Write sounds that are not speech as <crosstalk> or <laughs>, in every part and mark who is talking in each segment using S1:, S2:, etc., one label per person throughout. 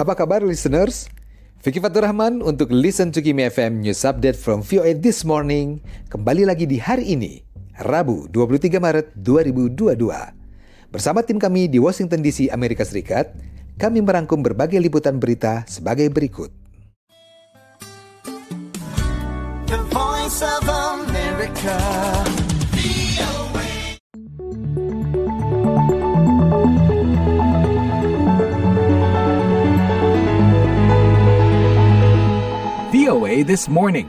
S1: Apa kabar listeners? Vicky Fatur Rahman untuk Listen to Kimi FM News Update from VOA This Morning. Kembali lagi di hari ini, Rabu 23 Maret 2022. Bersama tim kami di Washington DC, Amerika Serikat, kami merangkum berbagai liputan berita sebagai berikut.
S2: The voice of America.
S3: This Morning.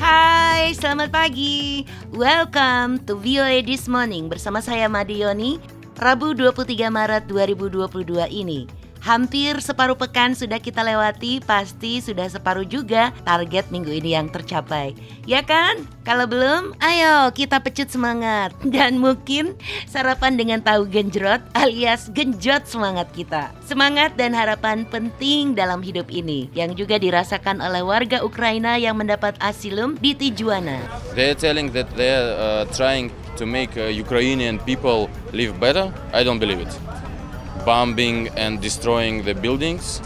S4: Hai, selamat pagi. Welcome to VOA This Morning bersama saya Madioni. Rabu 23 Maret 2022 ini. Hampir separuh pekan sudah kita lewati, pasti sudah separuh juga target minggu ini yang tercapai. Ya kan? Kalau belum, ayo kita pecut semangat. <laughs> Dan mungkin sarapan dengan tahu genjrot alias genjot semangat kita. Semangat dan harapan penting dalam hidup ini yang juga dirasakan oleh warga Ukraina yang mendapat asilum di Tijuana.
S5: They're telling that they're uh, trying to make uh, Ukrainian people live better. I don't believe it. Bombing and destroying the buildings,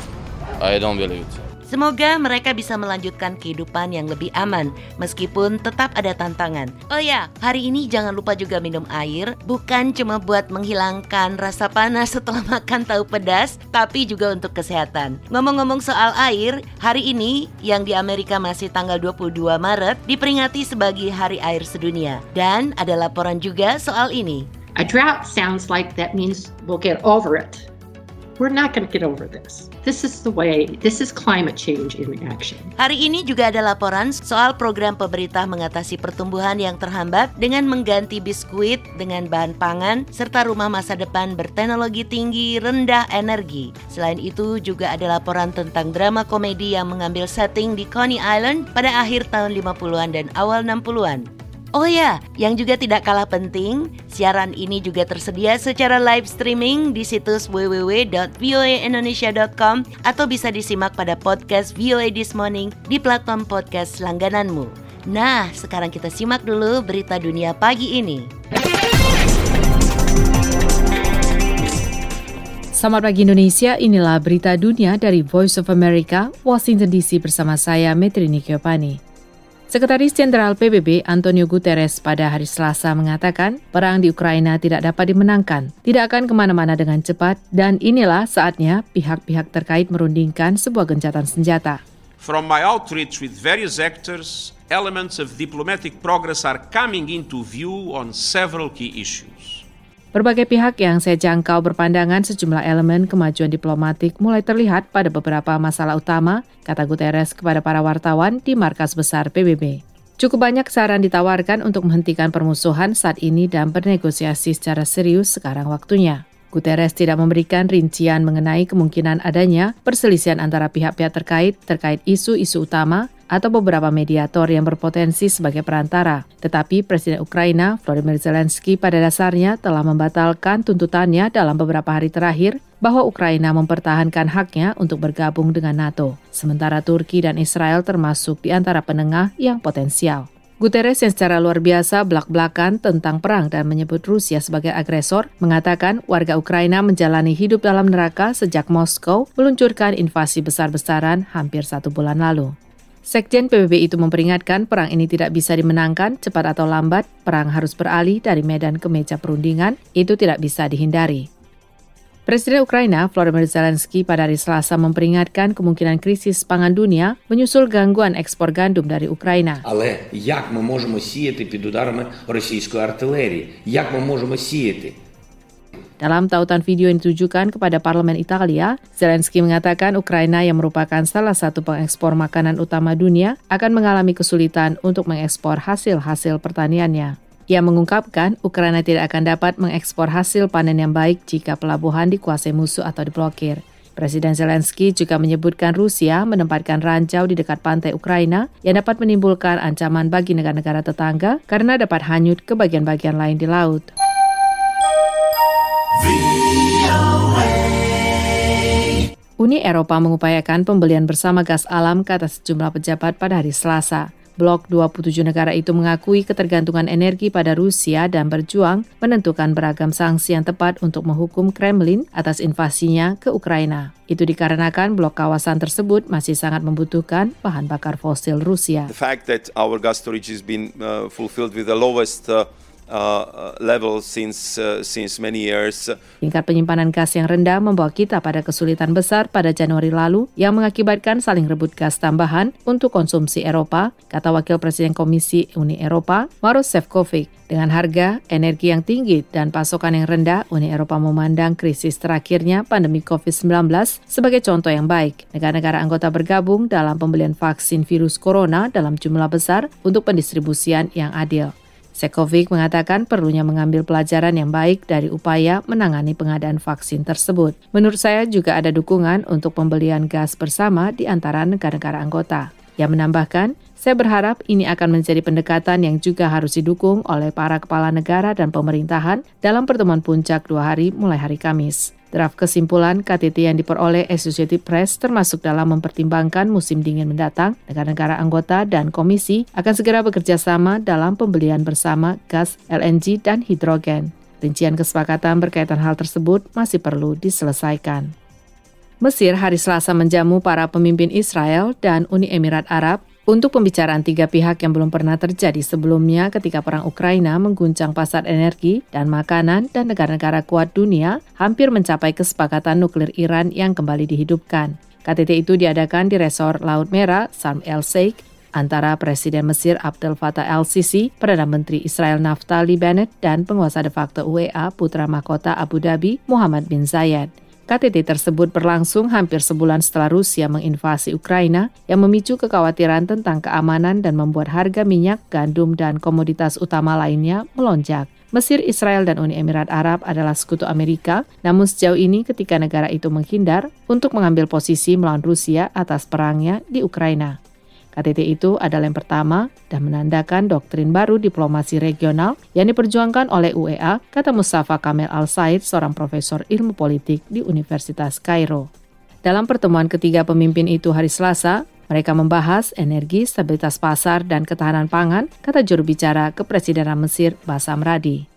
S5: I don't believe it.
S4: Semoga mereka bisa melanjutkan kehidupan yang lebih aman meskipun tetap ada tantangan. Oh ya, hari ini jangan lupa juga minum air, bukan cuma buat menghilangkan rasa panas setelah <laughs> makan tahu pedas, tapi juga untuk kesehatan. Ngomong-ngomong soal air, hari ini yang di Amerika masih tanggal 22 Maret diperingati sebagai Hari Air Sedunia dan ada laporan juga soal ini.
S6: A drought sounds like that means we'll get over it. We're not going to get over this. This is the way, this is climate change in action.
S4: Hari ini juga ada laporan soal program pemerintah mengatasi pertumbuhan yang terhambat dengan mengganti biskuit dengan bahan pangan serta rumah masa depan berteknologi tinggi rendah energi. Selain itu juga ada laporan tentang drama komedi yang mengambil setting di Coney Island pada akhir tahun 50-an dan awal 60-an. Oh ya, yang juga tidak kalah penting, siaran ini juga tersedia secara live streaming di situs www.voaindonesia.com atau bisa disimak pada podcast VOA This Morning di platform podcast langgananmu. Nah, sekarang kita simak dulu berita dunia pagi ini.
S7: Selamat pagi Indonesia, inilah berita dunia dari Voice of America, Washington DC bersama saya Metrini Kiopani. Sekretaris Jenderal PBB Antonio Guterres pada hari Selasa mengatakan perang di Ukraina tidak dapat dimenangkan, tidak akan ke mana-mana dengan cepat, dan inilah saatnya pihak-pihak terkait merundingkan sebuah gencatan senjata.
S8: From my outreach with various actors, elements of diplomatic progress are coming into view on several key issues.
S7: Berbagai pihak yang saya jangkau berpandangan sejumlah elemen kemajuan diplomatik mulai terlihat pada beberapa masalah utama, kata Guterres kepada para wartawan di markas besar PBB. Cukup banyak saran ditawarkan untuk menghentikan permusuhan saat ini dan bernegosiasi secara serius sekarang waktunya. Guterres tidak memberikan rincian mengenai kemungkinan adanya perselisihan antara pihak-pihak terkait terkait isu-isu utama atau beberapa mediator yang berpotensi sebagai perantara. Tetapi Presiden Ukraina Volodymyr Zelensky pada dasarnya telah membatalkan tuntutannya dalam beberapa hari terakhir bahwa Ukraina mempertahankan haknya untuk bergabung dengan NATO, sementara Turki dan Israel termasuk di antara penengah yang potensial. Guterres yang secara luar biasa belak-belakan tentang perang dan menyebut Rusia sebagai agresor, mengatakan warga Ukraina menjalani hidup dalam neraka sejak Moskow meluncurkan invasi besar-besaran hampir satu bulan lalu. Sekjen PBB itu memperingatkan perang ini tidak bisa dimenangkan cepat atau lambat, perang harus beralih dari medan ke meja perundingan, itu tidak bisa dihindari. Presiden Ukraina Volodymyr Zelensky pada hari Selasa memperingatkan kemungkinan krisis pangan dunia menyusul gangguan ekspor gandum dari Ukraina.
S9: Але як ми можемо сіяти під ударами російської артилерії? Як ми можемо сіяти?
S7: Dalam tautan video yang ditujukan kepada parlemen Italia, Zelensky mengatakan Ukraina yang merupakan salah satu pengekspor makanan utama dunia akan mengalami kesulitan untuk mengekspor hasil-hasil pertaniannya. Ia mengungkapkan Ukraina tidak akan dapat mengekspor hasil panen yang baik jika pelabuhan dikuasai musuh atau diblokir. Presiden Zelensky juga menyebutkan Rusia menempatkan ranjau di dekat pantai Ukraina yang dapat menimbulkan ancaman bagi negara-negara tetangga karena dapat hanyut ke bagian-bagian lain di laut. Uni Eropa mengupayakan pembelian bersama gas alam kata sejumlah pejabat pada hari Selasa. Blok 27 negara itu mengakui ketergantungan energi pada Rusia dan berjuang menentukan beragam sanksi yang tepat untuk menghukum Kremlin atas invasinya ke Ukraina. Itu dikarenakan blok kawasan tersebut masih sangat membutuhkan bahan bakar fosil Rusia.
S10: The fact that our gas storage has been uh, fulfilled with the lowest uh, level since uh, since many years.
S7: Tingkat penyimpanan gas yang rendah membawa kita pada kesulitan besar pada Januari lalu yang mengakibatkan saling rebut gas tambahan untuk konsumsi Eropa, kata Wakil Presiden Komisi Uni Eropa, Maros Sefcovic. Dengan harga, energi yang tinggi, dan pasokan yang rendah, Uni Eropa memandang krisis terakhirnya pandemi COVID-19 sebagai contoh yang baik. Negara-negara anggota bergabung dalam pembelian vaksin virus corona dalam jumlah besar untuk pendistribusian yang adil. Sekovic mengatakan perlunya mengambil pelajaran yang baik dari upaya menangani pengadaan vaksin tersebut. Menurut saya juga ada dukungan untuk pembelian gas bersama di antara negara-negara anggota. Ia menambahkan, saya berharap ini akan menjadi pendekatan yang juga harus didukung oleh para kepala negara dan pemerintahan dalam pertemuan puncak dua hari mulai hari Kamis. Draft kesimpulan KTT yang diperoleh Associated Press termasuk dalam mempertimbangkan musim dingin mendatang, negara-negara anggota dan komisi akan segera bekerja sama dalam pembelian bersama gas, LNG, dan hidrogen. Rincian kesepakatan berkaitan hal tersebut masih perlu diselesaikan. Mesir hari Selasa menjamu para pemimpin Israel dan Uni Emirat Arab untuk pembicaraan tiga pihak yang belum pernah terjadi sebelumnya ketika perang Ukraina mengguncang pasar energi dan makanan dan negara-negara kuat dunia hampir mencapai kesepakatan nuklir Iran yang kembali dihidupkan. KTT itu diadakan di Resor Laut Merah, Sharm el Sheikh, antara Presiden Mesir Abdel Fattah el-Sisi, Perdana Menteri Israel Naftali Bennett, dan penguasa de facto UEA Putra Mahkota Abu Dhabi Muhammad bin Zayed. KTT tersebut berlangsung hampir sebulan setelah Rusia menginvasi Ukraina yang memicu kekhawatiran tentang keamanan dan membuat harga minyak, gandum, dan komoditas utama lainnya melonjak. Mesir, Israel, dan Uni Emirat Arab adalah sekutu Amerika, namun sejauh ini ketika negara itu menghindar untuk mengambil posisi melawan Rusia atas perangnya di Ukraina. KTT itu adalah yang pertama dan menandakan doktrin baru diplomasi regional yang diperjuangkan oleh UEA, kata Mustafa Kamel Al-Said, seorang profesor ilmu politik di Universitas Kairo. Dalam pertemuan ketiga pemimpin itu hari Selasa, mereka membahas energi, stabilitas pasar, dan ketahanan pangan, kata juru bicara kepresidenan Mesir Basam Radi.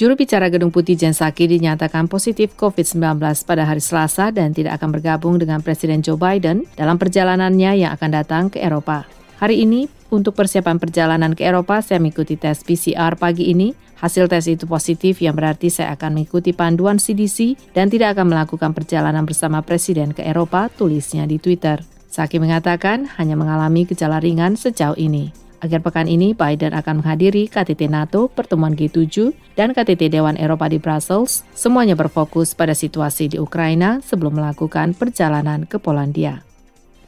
S7: Juru bicara Gedung Putih Jen Psaki dinyatakan positif COVID-19 pada hari Selasa dan tidak akan bergabung dengan Presiden Joe Biden dalam perjalanannya yang akan datang ke Eropa. Hari ini, untuk persiapan perjalanan ke Eropa, saya mengikuti tes PCR pagi ini. Hasil tes itu positif yang berarti saya akan mengikuti panduan CDC dan tidak akan melakukan perjalanan bersama Presiden ke Eropa, tulisnya di Twitter. Saki mengatakan hanya mengalami gejala ringan sejauh ini. Akhir pekan ini, Biden akan menghadiri KTT NATO, pertemuan G7, dan KTT Dewan Eropa di Brussels. Semuanya berfokus pada situasi di Ukraina sebelum melakukan perjalanan ke Polandia.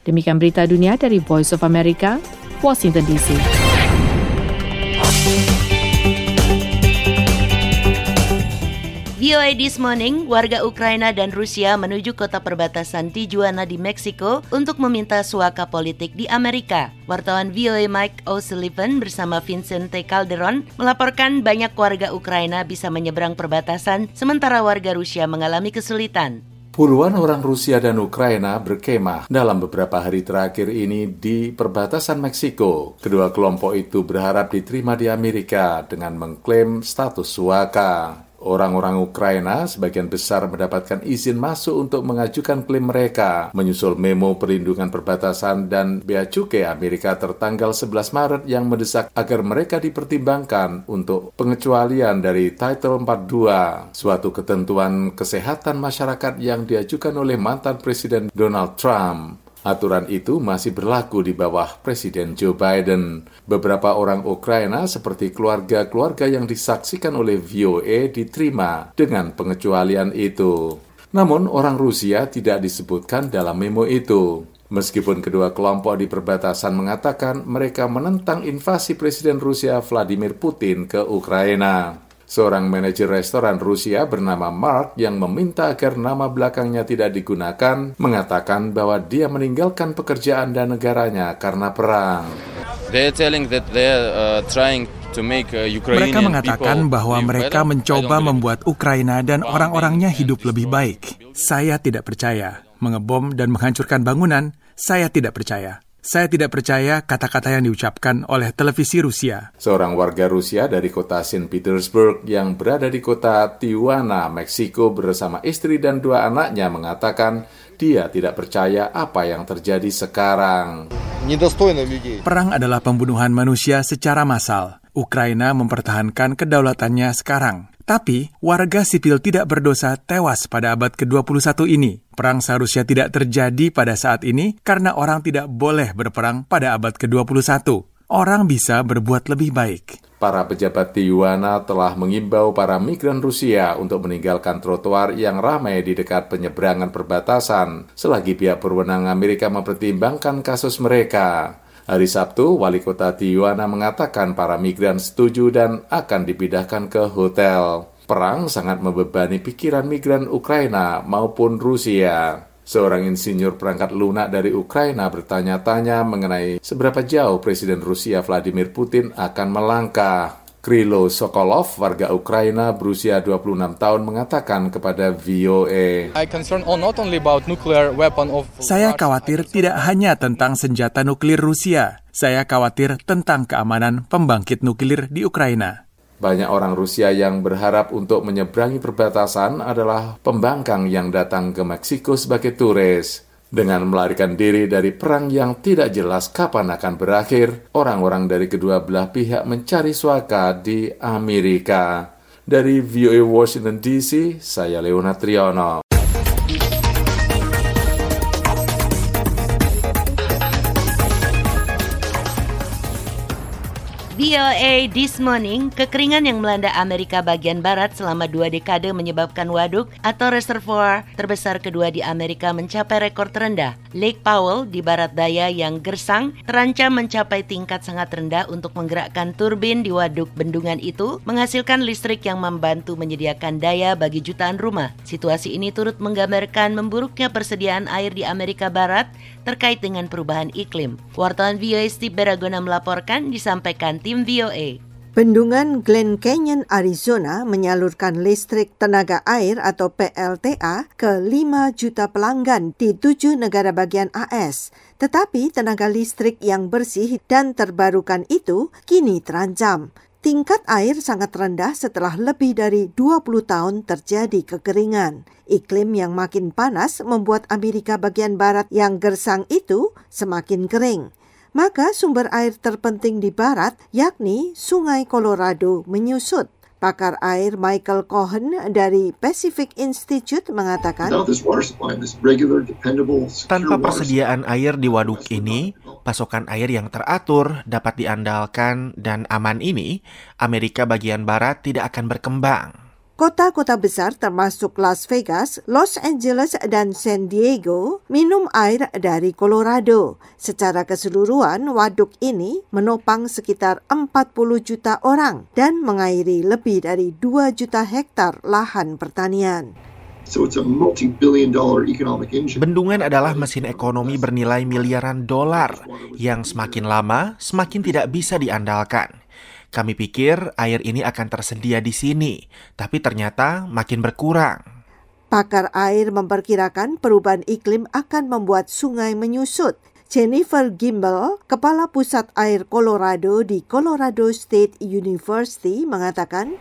S7: Demikian berita dunia dari Voice of America, Washington DC.
S4: VOA This Morning, warga Ukraina dan Rusia menuju kota perbatasan Tijuana di Meksiko untuk meminta suaka politik di Amerika. Wartawan VOA Mike O'Sullivan bersama Vincent T. Calderon melaporkan banyak warga Ukraina bisa menyeberang perbatasan sementara warga Rusia mengalami kesulitan.
S11: Puluhan orang Rusia dan Ukraina berkemah dalam beberapa hari terakhir ini di perbatasan Meksiko. Kedua kelompok itu berharap diterima di Amerika dengan mengklaim status suaka. Orang-orang Ukraina sebagian besar mendapatkan izin masuk untuk mengajukan klaim mereka, menyusul memo perlindungan perbatasan dan bea cukai Amerika tertanggal 11 Maret yang mendesak agar mereka dipertimbangkan untuk pengecualian dari Title 42, suatu ketentuan kesehatan masyarakat yang diajukan oleh mantan Presiden Donald Trump. Aturan itu masih berlaku di bawah Presiden Joe Biden. Beberapa orang Ukraina seperti keluarga-keluarga yang disaksikan oleh VOA diterima dengan pengecualian itu. Namun orang Rusia tidak disebutkan dalam memo itu. Meskipun kedua kelompok di perbatasan mengatakan mereka menentang invasi Presiden Rusia Vladimir Putin ke Ukraina. Seorang manajer restoran Rusia bernama Mark yang meminta agar nama belakangnya tidak digunakan mengatakan bahwa dia meninggalkan pekerjaan dan negaranya karena perang.
S5: Uh,
S3: mereka mengatakan bahwa mereka mencoba membuat Ukraina dan orang-orangnya hidup lebih baik. Saya tidak percaya. Mengebom dan menghancurkan bangunan, saya tidak percaya. Saya tidak percaya kata-kata yang diucapkan oleh televisi Rusia.
S11: Seorang warga Rusia dari kota St. Petersburg yang berada di kota Tijuana, Meksiko bersama istri dan dua anaknya mengatakan dia tidak percaya apa yang terjadi sekarang.
S3: Perang adalah pembunuhan manusia secara massal. Ukraina mempertahankan kedaulatannya sekarang. Tapi, warga sipil tidak berdosa tewas pada abad ke-21 ini. Perang seharusnya tidak terjadi pada saat ini karena orang tidak boleh berperang pada abad ke-21. Orang bisa berbuat lebih baik.
S11: Para pejabat di Yuana telah mengimbau para migran Rusia untuk meninggalkan trotoar yang ramai di dekat penyeberangan perbatasan selagi pihak berwenang Amerika mempertimbangkan kasus mereka. Hari Sabtu, wali kota Tijuana mengatakan para migran setuju dan akan dipindahkan ke hotel. Perang sangat membebani pikiran migran Ukraina maupun Rusia. Seorang insinyur perangkat lunak dari Ukraina bertanya-tanya mengenai seberapa jauh Presiden Rusia Vladimir Putin akan melangkah. Krilo Sokolov, warga Ukraina berusia 26 tahun mengatakan kepada VOA.
S3: Saya khawatir tidak hanya tentang senjata nuklir Rusia. Saya khawatir tentang keamanan pembangkit nuklir di Ukraina.
S11: Banyak orang Rusia yang berharap untuk menyeberangi perbatasan adalah pembangkang yang datang ke Meksiko sebagai turis. Dengan melarikan diri dari perang yang tidak jelas kapan akan berakhir, orang-orang dari kedua belah pihak mencari suaka di Amerika. Dari VOA Washington DC, saya Leona Triono.
S4: VOA This Morning, kekeringan yang melanda Amerika bagian barat selama dua dekade menyebabkan waduk atau reservoir terbesar kedua di Amerika mencapai rekor terendah. Lake Powell di barat daya yang gersang terancam mencapai tingkat sangat rendah untuk menggerakkan turbin di waduk bendungan itu, menghasilkan listrik yang membantu menyediakan daya bagi jutaan rumah. Situasi ini turut menggambarkan memburuknya persediaan air di Amerika Barat terkait dengan perubahan iklim. Wartawan VOA Steve Beragona melaporkan disampaikan tim VOA.
S12: Bendungan Glen Canyon, Arizona menyalurkan listrik tenaga air atau PLTA ke 5 juta pelanggan di tujuh negara bagian AS. Tetapi tenaga listrik yang bersih dan terbarukan itu kini terancam. Tingkat air sangat rendah setelah lebih dari 20 tahun terjadi kekeringan. Iklim yang makin panas membuat Amerika bagian barat yang gersang itu semakin kering maka sumber air terpenting di barat, yakni Sungai Colorado, menyusut. Pakar air Michael Cohen dari Pacific Institute mengatakan,
S13: Tanpa persediaan air di waduk ini, pasokan air yang teratur, dapat diandalkan, dan aman ini, Amerika bagian barat tidak akan berkembang.
S12: Kota-kota besar termasuk Las Vegas, Los Angeles, dan San Diego minum air dari Colorado. Secara keseluruhan, waduk ini menopang sekitar 40 juta orang dan mengairi lebih dari 2 juta hektar lahan pertanian.
S13: Bendungan adalah mesin ekonomi bernilai miliaran dolar yang semakin lama semakin tidak bisa diandalkan. Kami pikir air ini akan tersedia di sini, tapi ternyata makin berkurang.
S12: Pakar air memperkirakan perubahan iklim akan membuat sungai menyusut. Jennifer Gimbel, Kepala Pusat Air Colorado di Colorado State University mengatakan,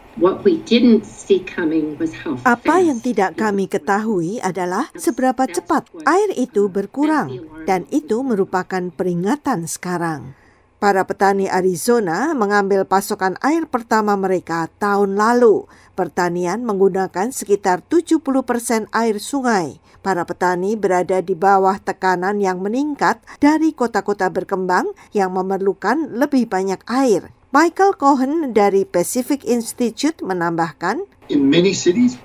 S12: Apa yang tidak kami ketahui adalah seberapa cepat air itu berkurang, dan itu merupakan peringatan sekarang. Para petani Arizona mengambil pasokan air pertama mereka tahun lalu. Pertanian menggunakan sekitar 70 persen air sungai. Para petani berada di bawah tekanan yang meningkat dari kota-kota berkembang yang memerlukan lebih banyak air. Michael Cohen dari Pacific Institute menambahkan, In many cities,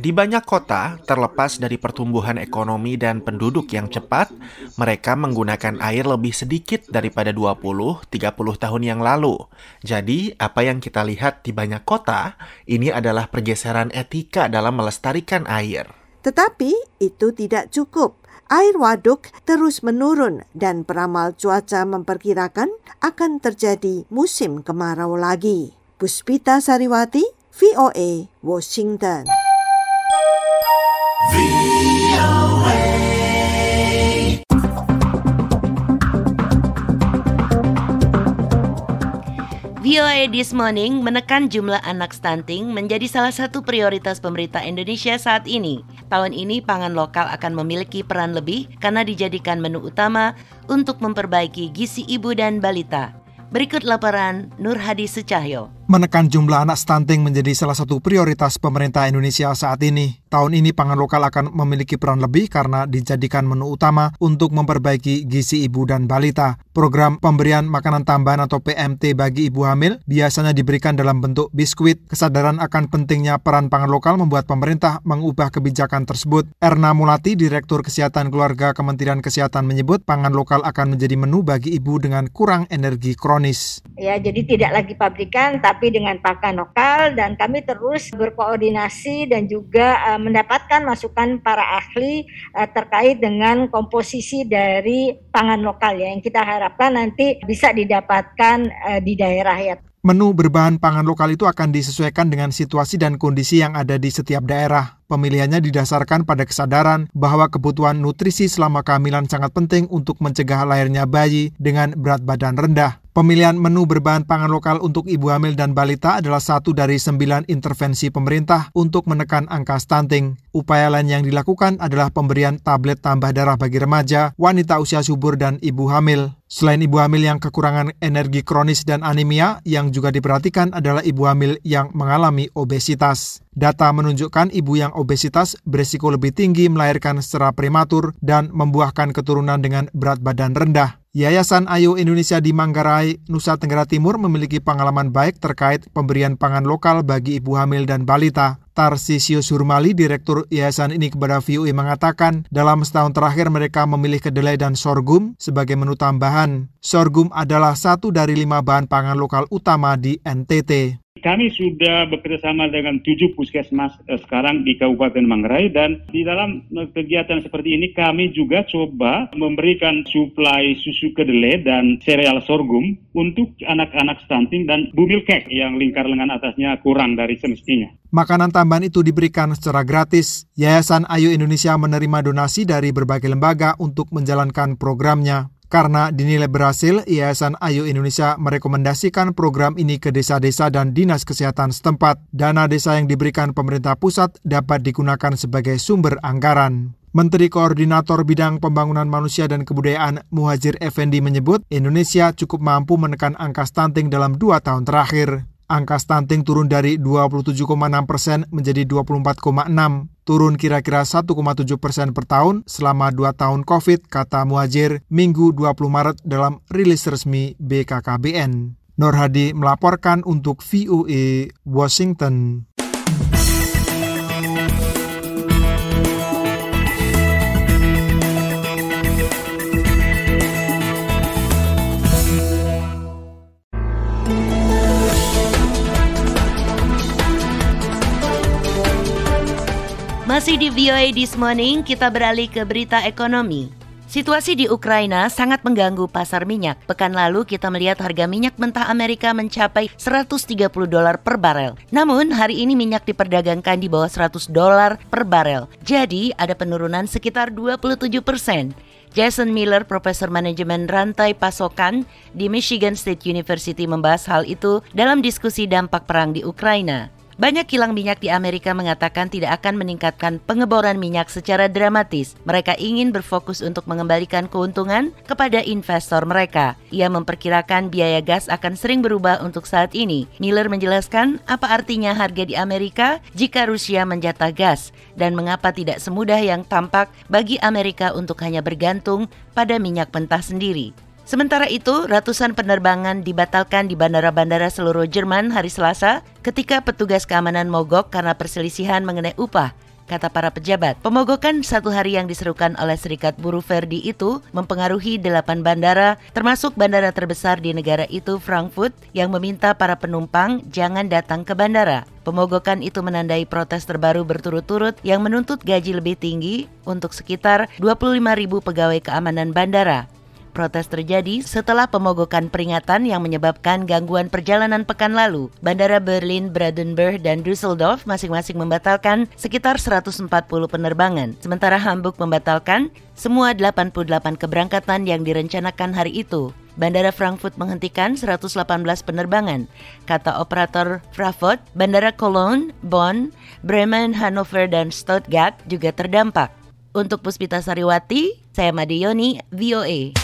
S13: Di banyak kota, terlepas dari pertumbuhan ekonomi dan penduduk yang cepat, mereka menggunakan air lebih sedikit daripada 20-30 tahun yang lalu. Jadi, apa yang kita lihat di banyak kota, ini adalah pergeseran etika dalam melestarikan air.
S12: Tetapi itu tidak cukup. Air waduk terus menurun dan peramal cuaca memperkirakan akan terjadi musim kemarau lagi. Puspita Sariwati, VOA, Washington. VOA.
S4: This Morning menekan jumlah anak stunting menjadi salah satu prioritas pemerintah Indonesia saat ini. Tahun ini pangan lokal akan memiliki peran lebih karena dijadikan menu utama untuk memperbaiki gizi ibu dan balita. Berikut laporan Nur Hadi Secahyo.
S14: Menekan jumlah anak stunting menjadi salah satu prioritas pemerintah Indonesia saat ini. Tahun ini pangan lokal akan memiliki peran lebih karena dijadikan menu utama untuk memperbaiki gizi ibu dan balita. Program pemberian makanan tambahan atau PMT bagi ibu hamil biasanya diberikan dalam bentuk biskuit. Kesadaran akan pentingnya peran pangan lokal membuat pemerintah mengubah kebijakan tersebut. Erna Mulati, Direktur Kesehatan Keluarga Kementerian Kesehatan menyebut pangan lokal akan menjadi menu bagi ibu dengan kurang energi kronis.
S15: Ya, jadi tidak lagi pabrikan, tapi dengan pakan lokal dan kami terus berkoordinasi dan juga uh, mendapatkan masukan para ahli uh, terkait dengan komposisi dari pangan lokal ya yang kita harapkan nanti bisa didapatkan uh, di daerah ya.
S14: Menu berbahan pangan lokal itu akan disesuaikan dengan situasi dan kondisi yang ada di setiap daerah. Pemilihannya didasarkan pada kesadaran bahwa kebutuhan nutrisi selama kehamilan sangat penting untuk mencegah lahirnya bayi dengan berat badan rendah. Pemilihan menu berbahan pangan lokal untuk ibu hamil dan balita adalah satu dari sembilan intervensi pemerintah untuk menekan angka stunting. Upaya lain yang dilakukan adalah pemberian tablet tambah darah bagi remaja, wanita usia subur, dan ibu hamil. Selain ibu hamil yang kekurangan energi kronis dan anemia, yang juga diperhatikan adalah ibu hamil yang mengalami obesitas. Data menunjukkan ibu yang obesitas berisiko lebih tinggi melahirkan secara prematur dan membuahkan keturunan dengan berat badan rendah. Yayasan Ayu Indonesia di Manggarai, Nusa Tenggara Timur memiliki pengalaman baik terkait pemberian pangan lokal bagi ibu hamil dan balita. Tarsisio Surmali, Direktur Yayasan ini kepada VOA mengatakan, dalam setahun terakhir mereka memilih kedelai dan sorghum sebagai menu tambahan. Sorghum adalah satu dari lima bahan pangan lokal utama di NTT.
S16: Kami sudah bekerjasama dengan tujuh puskesmas eh, sekarang di Kabupaten Manggarai dan di dalam eh, kegiatan seperti ini kami juga coba memberikan suplai susu kedelai dan sereal sorghum untuk anak-anak stunting dan bumil kek yang lingkar lengan atasnya kurang dari semestinya.
S14: Makanan tambahan itu diberikan secara gratis. Yayasan Ayu Indonesia menerima donasi dari berbagai lembaga untuk menjalankan programnya. Karena dinilai berhasil, Yayasan Ayu Indonesia merekomendasikan program ini ke desa-desa dan dinas kesehatan setempat. Dana desa yang diberikan pemerintah pusat dapat digunakan sebagai sumber anggaran. Menteri Koordinator Bidang Pembangunan Manusia dan Kebudayaan Muhajir Effendi menyebut Indonesia cukup mampu menekan angka stunting dalam dua tahun terakhir. Angka stunting turun dari 27,6 persen menjadi 24,6, turun kira-kira 1,7 persen per tahun selama dua tahun COVID, kata Muajir Minggu 20 Maret dalam rilis resmi BKKBN. Nur Hadi melaporkan untuk VOA Washington.
S4: Masih di VOA This Morning, kita beralih ke berita ekonomi. Situasi di Ukraina sangat mengganggu pasar minyak. Pekan lalu kita melihat harga minyak mentah Amerika mencapai 130 dolar per barel. Namun hari ini minyak diperdagangkan di bawah 100 dolar per barel. Jadi ada penurunan sekitar 27 persen. Jason Miller, Profesor Manajemen Rantai Pasokan di Michigan State University membahas hal itu dalam diskusi dampak perang di Ukraina. Banyak kilang minyak di Amerika mengatakan tidak akan meningkatkan pengeboran minyak secara dramatis. Mereka ingin berfokus untuk mengembalikan keuntungan kepada investor mereka. Ia memperkirakan biaya gas akan sering berubah untuk saat ini. Miller menjelaskan apa artinya harga di Amerika jika Rusia menjatah gas dan mengapa tidak semudah yang tampak bagi Amerika untuk hanya bergantung pada minyak mentah sendiri. Sementara itu, ratusan penerbangan dibatalkan di bandara-bandara seluruh Jerman hari Selasa ketika petugas keamanan mogok karena perselisihan mengenai upah kata para pejabat. Pemogokan satu hari yang diserukan oleh Serikat Buruh Verdi itu mempengaruhi delapan bandara, termasuk bandara terbesar di negara itu, Frankfurt, yang meminta para penumpang jangan datang ke bandara. Pemogokan itu menandai protes terbaru berturut-turut yang menuntut gaji lebih tinggi untuk sekitar 25 ribu pegawai keamanan bandara. Protes terjadi setelah pemogokan peringatan yang menyebabkan gangguan perjalanan pekan lalu. Bandara Berlin, Brandenburg, dan Düsseldorf masing-masing membatalkan sekitar 140 penerbangan. Sementara Hamburg membatalkan semua 88 keberangkatan yang direncanakan hari itu. Bandara Frankfurt menghentikan 118 penerbangan. Kata operator Fraport, Bandara Cologne, Bonn, Bremen, Hannover, dan Stuttgart juga terdampak. Untuk Puspita Sariwati, saya Madioni, VOA.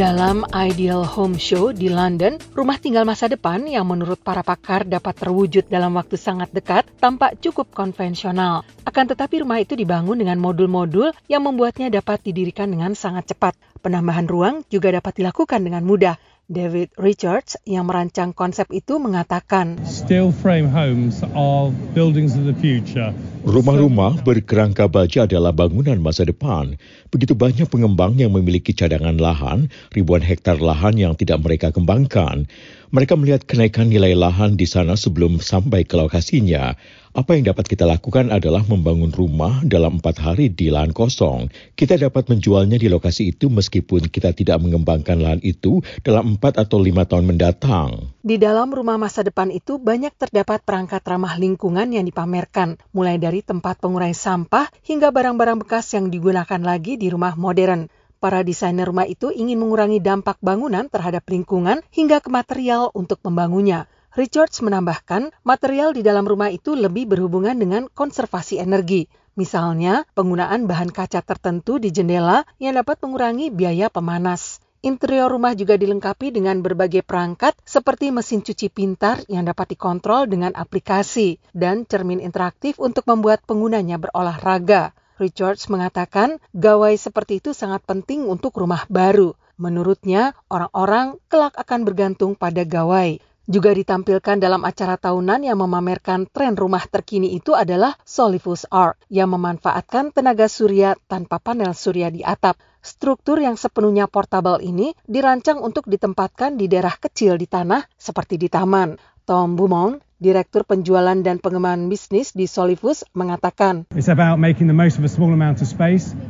S17: Dalam Ideal Home Show di London, rumah tinggal masa depan yang menurut para pakar dapat terwujud dalam waktu sangat dekat tampak cukup konvensional. Akan tetapi rumah itu dibangun dengan modul-modul yang membuatnya dapat didirikan dengan sangat cepat. Penambahan ruang juga dapat dilakukan dengan mudah. David Richards yang merancang konsep itu mengatakan,
S18: Steel frame homes are buildings of the future.
S19: Rumah-rumah berkerangka baja adalah bangunan masa depan. Begitu banyak pengembang yang memiliki cadangan lahan, ribuan hektar lahan yang tidak mereka kembangkan. Mereka melihat kenaikan nilai lahan di sana sebelum sampai ke lokasinya. Apa yang dapat kita lakukan adalah membangun rumah dalam empat hari di lahan kosong. Kita dapat menjualnya di lokasi itu meskipun kita tidak mengembangkan lahan itu dalam empat atau lima tahun mendatang.
S17: Di dalam rumah masa depan itu banyak terdapat perangkat ramah lingkungan yang dipamerkan, mulai dari tempat pengurai sampah hingga barang-barang bekas yang digunakan lagi di rumah modern. Para desainer rumah itu ingin mengurangi dampak bangunan terhadap lingkungan hingga ke material untuk membangunnya. Richards menambahkan, material di dalam rumah itu lebih berhubungan dengan konservasi energi. Misalnya, penggunaan bahan kaca tertentu di jendela yang dapat mengurangi biaya pemanas. Interior rumah juga dilengkapi dengan berbagai perangkat seperti mesin cuci pintar yang dapat dikontrol dengan aplikasi dan cermin interaktif untuk membuat penggunanya berolahraga. Richards mengatakan gawai seperti itu sangat penting untuk rumah baru. Menurutnya, orang-orang kelak akan bergantung pada gawai. Juga ditampilkan dalam acara tahunan yang memamerkan tren rumah terkini itu adalah Solivus Arc yang memanfaatkan tenaga surya tanpa panel surya di atap. Struktur yang sepenuhnya portable ini dirancang untuk ditempatkan di daerah kecil di tanah seperti di taman. Tom Beaumont, Direktur Penjualan dan Pengembangan Bisnis di Solivus, mengatakan,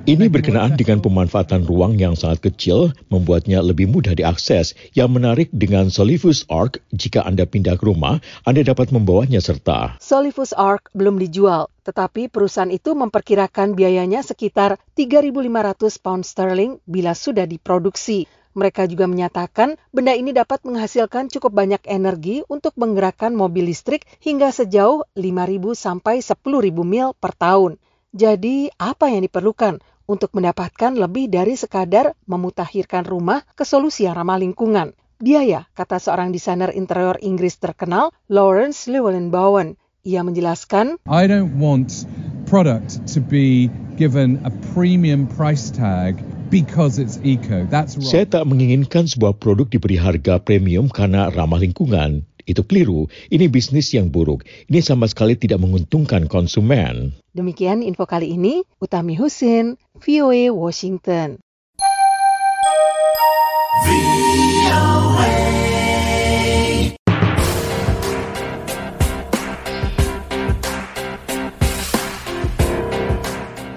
S19: Ini berkenaan dengan pemanfaatan ruang yang sangat kecil, membuatnya lebih mudah diakses. Yang menarik dengan Solivus Arc, jika Anda pindah ke rumah, Anda dapat membawanya serta.
S17: Solivus Arc belum dijual, tetapi perusahaan itu memperkirakan biayanya sekitar 3.500 pound sterling bila sudah diproduksi. Mereka juga menyatakan benda ini dapat menghasilkan cukup banyak energi untuk menggerakkan mobil listrik hingga sejauh 5.000 sampai 10.000 mil per tahun. Jadi, apa yang diperlukan untuk mendapatkan lebih dari sekadar memutakhirkan rumah ke solusi yang ramah lingkungan? Biaya, kata seorang desainer interior Inggris terkenal, Lawrence Llewellyn Bowen. Ia menjelaskan,
S18: I don't want product to be given a premium price tag because it's eco. That's wrong.
S19: Saya tak menginginkan sebuah produk diberi harga premium karena ramah lingkungan. Itu keliru. Ini bisnis yang buruk. Ini sama sekali tidak menguntungkan konsumen.
S17: Demikian info kali ini, Utami Husin, VOA Washington.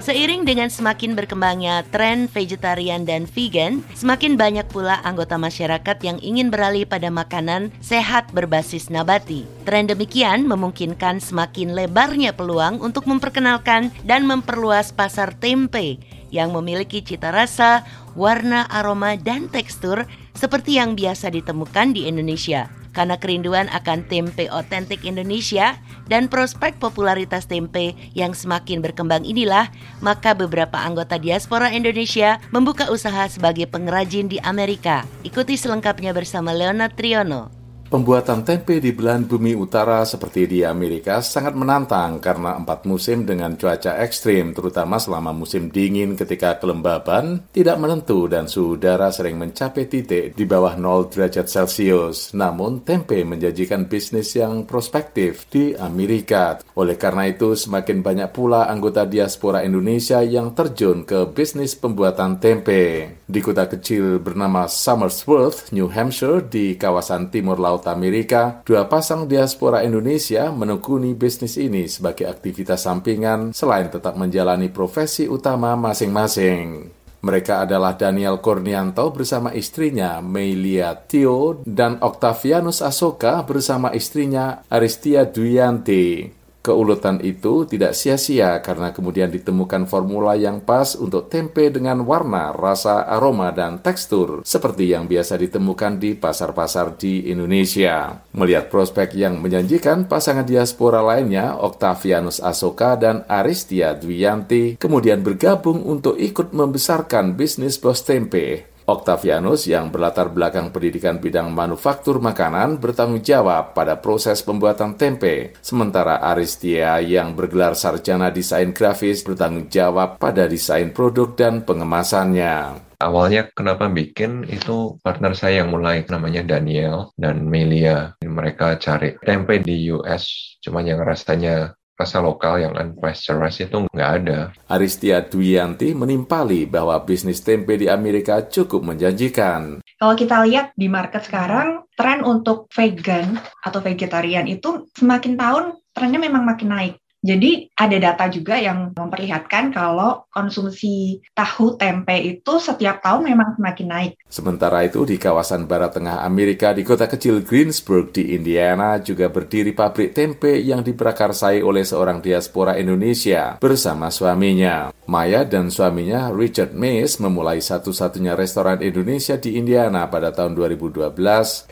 S4: Seiring dengan semakin berkembangnya tren vegetarian dan vegan, semakin banyak pula anggota masyarakat yang ingin beralih pada makanan sehat berbasis nabati. Tren demikian memungkinkan semakin lebarnya peluang untuk memperkenalkan dan memperluas pasar tempe yang memiliki cita rasa, warna, aroma, dan tekstur seperti yang biasa ditemukan di Indonesia. Karena kerinduan akan tempe otentik Indonesia dan prospek popularitas tempe yang semakin berkembang inilah, maka beberapa anggota diaspora Indonesia membuka usaha sebagai pengrajin di Amerika. Ikuti selengkapnya bersama Leonard Triono.
S11: Pembuatan tempe di belahan bumi utara seperti di Amerika sangat menantang karena empat musim dengan cuaca ekstrim, terutama selama musim dingin ketika kelembaban tidak menentu dan suhu udara sering mencapai titik di bawah 0 derajat Celcius. Namun, tempe menjanjikan bisnis yang prospektif di Amerika. Oleh karena itu, semakin banyak pula anggota diaspora Indonesia yang terjun ke bisnis pembuatan tempe. Di kota kecil bernama Somersworth, New Hampshire, di kawasan timur laut Amerika, dua pasang diaspora Indonesia menekuni bisnis ini sebagai aktivitas sampingan selain tetap menjalani profesi utama masing-masing. Mereka adalah Daniel Kurnianto bersama istrinya Melia Tio dan Octavianus Asoka bersama istrinya Aristia Duyanti. Keuletan itu tidak sia-sia karena kemudian ditemukan formula yang pas untuk tempe dengan warna, rasa, aroma, dan tekstur seperti yang biasa ditemukan di pasar-pasar di Indonesia. Melihat prospek yang menjanjikan, pasangan diaspora lainnya, Octavianus Asoka dan Aristia Dwianti, kemudian bergabung untuk ikut membesarkan bisnis bos tempe. Octavianus yang berlatar belakang pendidikan bidang manufaktur makanan bertanggung jawab pada proses pembuatan tempe, sementara Aristia yang bergelar sarjana desain grafis bertanggung jawab pada desain produk dan pengemasannya.
S20: Awalnya kenapa bikin itu partner saya yang mulai namanya Daniel dan Melia. Mereka cari tempe di US, cuman yang rasanya rasa lokal yang unpasteurized itu nggak ada.
S11: Aristia Dwianti menimpali bahwa bisnis tempe di Amerika cukup menjanjikan.
S21: Kalau kita lihat di market sekarang, tren untuk vegan atau vegetarian itu semakin tahun trennya memang makin naik. Jadi ada data juga yang memperlihatkan kalau konsumsi tahu tempe itu setiap tahun memang semakin naik.
S11: Sementara itu di kawasan barat tengah Amerika di kota kecil Greensburg di Indiana juga berdiri pabrik tempe yang diprakarsai oleh seorang diaspora Indonesia bersama suaminya. Maya dan suaminya Richard Mays memulai satu-satunya restoran Indonesia di Indiana pada tahun 2012.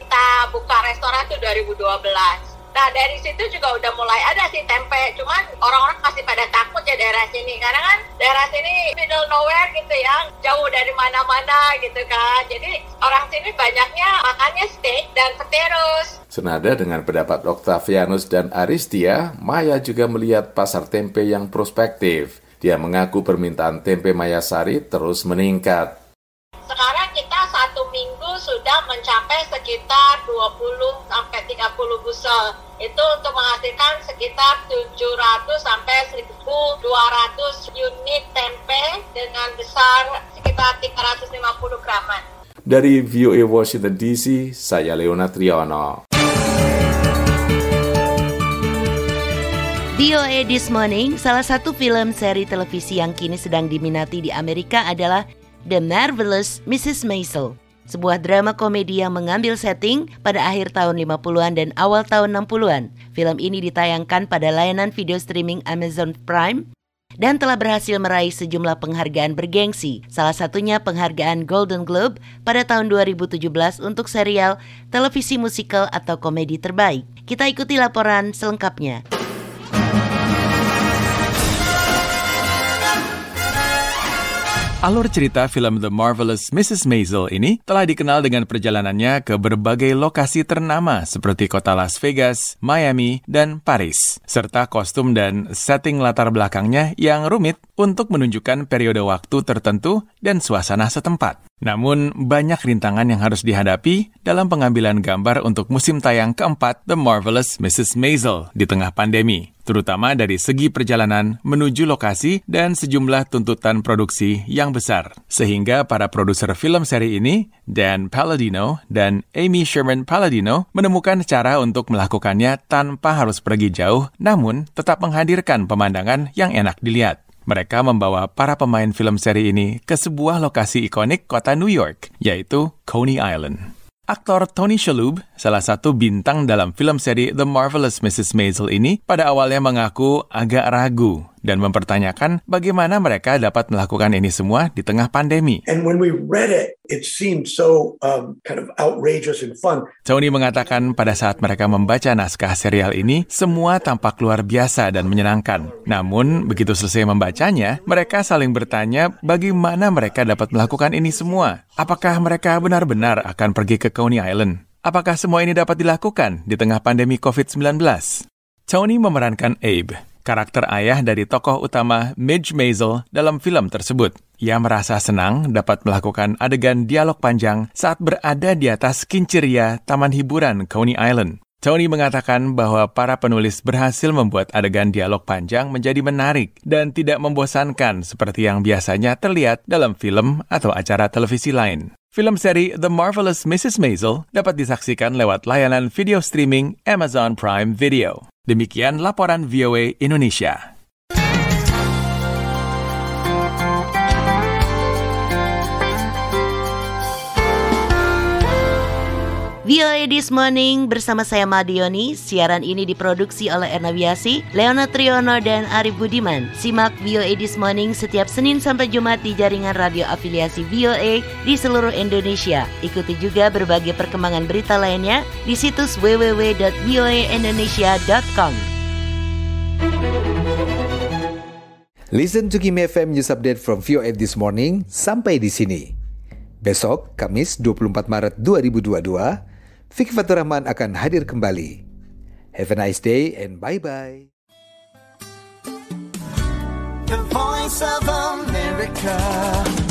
S22: Kita buka restoran itu 2012. Nah dari situ juga udah mulai ada sih tempe, cuman orang-orang masih pada takut ya daerah sini karena kan daerah sini middle nowhere gitu ya, jauh dari mana-mana gitu kan. Jadi orang sini banyaknya makannya steak dan petirus.
S11: Senada dengan pendapat Octavianus dan Aristia, Maya juga melihat pasar tempe yang prospektif. Dia mengaku permintaan tempe Mayasari terus meningkat.
S22: Sekitar 20 sampai 30 busel. Itu untuk menghasilkan sekitar 700 sampai 1200 unit tempe dengan besar sekitar 350 graman.
S11: Dari VOA Washington DC, saya Leona Triono.
S4: VOA This Morning, salah satu film seri televisi yang kini sedang diminati di Amerika adalah The Marvelous Mrs. Maisel. Sebuah drama komedi yang mengambil setting pada akhir tahun 50-an dan awal tahun 60-an. Film ini ditayangkan pada layanan video streaming Amazon Prime dan telah berhasil meraih sejumlah penghargaan bergengsi. Salah satunya penghargaan Golden Globe pada tahun 2017 untuk serial televisi musikal atau komedi terbaik. Kita ikuti laporan selengkapnya.
S3: Alur cerita film The Marvelous Mrs. Maisel ini telah dikenal dengan perjalanannya ke berbagai lokasi ternama seperti kota Las Vegas, Miami, dan Paris, serta kostum dan setting latar belakangnya yang rumit untuk menunjukkan periode waktu tertentu dan suasana setempat. Namun, banyak rintangan yang harus dihadapi dalam pengambilan gambar untuk musim tayang keempat The Marvelous Mrs. Maisel di tengah pandemi, terutama dari segi perjalanan menuju lokasi dan sejumlah tuntutan produksi yang besar. Sehingga para produser film seri ini, Dan Palladino dan Amy Sherman Palladino, menemukan cara untuk melakukannya tanpa harus pergi jauh, namun tetap menghadirkan pemandangan yang enak dilihat. Mereka membawa para pemain film seri ini ke sebuah lokasi ikonik kota New York, yaitu Coney Island. Aktor Tony Shalhoub, salah satu bintang dalam film seri The Marvelous Mrs. Maisel ini, pada awalnya mengaku agak ragu dan mempertanyakan bagaimana mereka dapat melakukan ini semua di tengah pandemi.
S23: And when we read it, it seemed so um, kind of outrageous and fun.
S3: Tony mengatakan pada saat mereka membaca naskah serial ini, semua tampak luar biasa dan menyenangkan. Namun, begitu selesai membacanya, mereka saling bertanya bagaimana mereka dapat melakukan ini semua. Apakah mereka benar-benar akan pergi ke Coney Island? Apakah semua ini dapat dilakukan di tengah pandemi COVID-19? Tony memerankan Abe, karakter ayah dari tokoh utama Midge Maisel dalam film tersebut. Ia merasa senang dapat melakukan adegan dialog panjang saat berada di atas kinceria Taman Hiburan Coney Island. Tony mengatakan bahwa para penulis berhasil membuat adegan dialog panjang menjadi menarik dan tidak membosankan seperti yang biasanya terlihat dalam film atau acara televisi lain. Film seri The Marvelous Mrs. Maisel dapat disaksikan lewat layanan video streaming Amazon Prime Video. Demikian laporan VOA Indonesia.
S4: VOA This Morning bersama saya Madioni. Siaran ini diproduksi oleh Erna Wiasi, Leona Triono, dan Arif Budiman. Simak VOA This Morning setiap Senin sampai Jumat di jaringan radio afiliasi VOA di seluruh Indonesia. Ikuti juga berbagai perkembangan berita lainnya di situs www.voaindonesia.com.
S1: Listen to Kimi FM News Update from VOA This Morning sampai di sini. Besok, Kamis 24 Maret 2022, Vicky Fatur Rahman akan hadir kembali. Have a nice day and bye-bye.
S2: The voice of America.